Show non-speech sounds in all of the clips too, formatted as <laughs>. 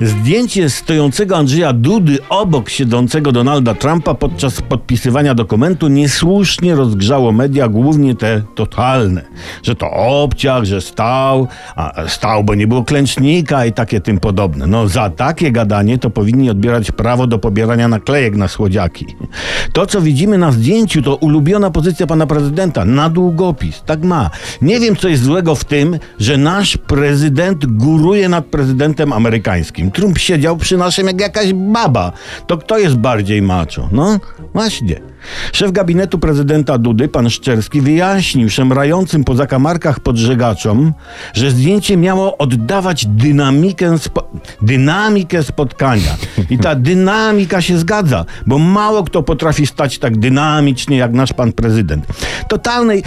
Zdjęcie stojącego Andrzeja Dudy obok siedzącego Donalda Trumpa podczas podpisywania dokumentu niesłusznie rozgrzało media, głównie te totalne. Że to obciach, że stał, a stał, bo nie było klęcznika i takie tym podobne. No za takie gadanie to powinni odbierać prawo do pobierania naklejek na słodziaki. To, co widzimy na zdjęciu, to ulubiona pozycja pana prezydenta, na długopis. Tak ma. Nie wiem, co jest złego w tym, że nasz prezydent góruje nad prezydentem amerykańskim. Trump siedział przy naszym jak jakaś baba. To kto jest bardziej macho? No, właśnie. Szef gabinetu prezydenta Dudy, pan Szczerski, wyjaśnił szemrającym po zakamarkach podżegaczom, że zdjęcie miało oddawać dynamikę, spo dynamikę spotkania. I ta <laughs> dynamika się zgadza, bo mało kto potrafi stać tak dynamicznie jak nasz pan prezydent. Totalnej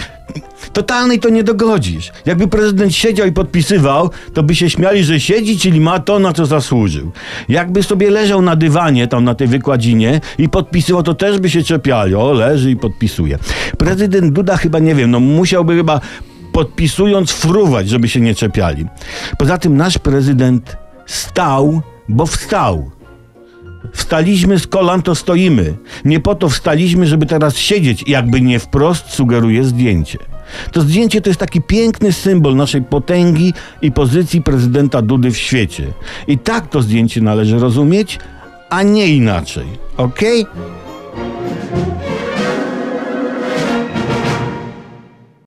Totalnej to nie dogodzisz. Jakby prezydent siedział i podpisywał, to by się śmiali, że siedzi, czyli ma to, na co zasłużył. Jakby sobie leżał na dywanie, tam na tej wykładzinie i podpisywał, to też by się czepiali. O, leży i podpisuje. Prezydent Duda chyba, nie wiem, no musiałby chyba podpisując fruwać, żeby się nie czepiali. Poza tym nasz prezydent stał, bo wstał. Wstaliśmy z kolan, to stoimy. Nie po to wstaliśmy, żeby teraz siedzieć, jakby nie wprost sugeruje zdjęcie. To zdjęcie to jest taki piękny symbol naszej potęgi i pozycji prezydenta Dudy w świecie. I tak to zdjęcie należy rozumieć, a nie inaczej. Okej? Okay?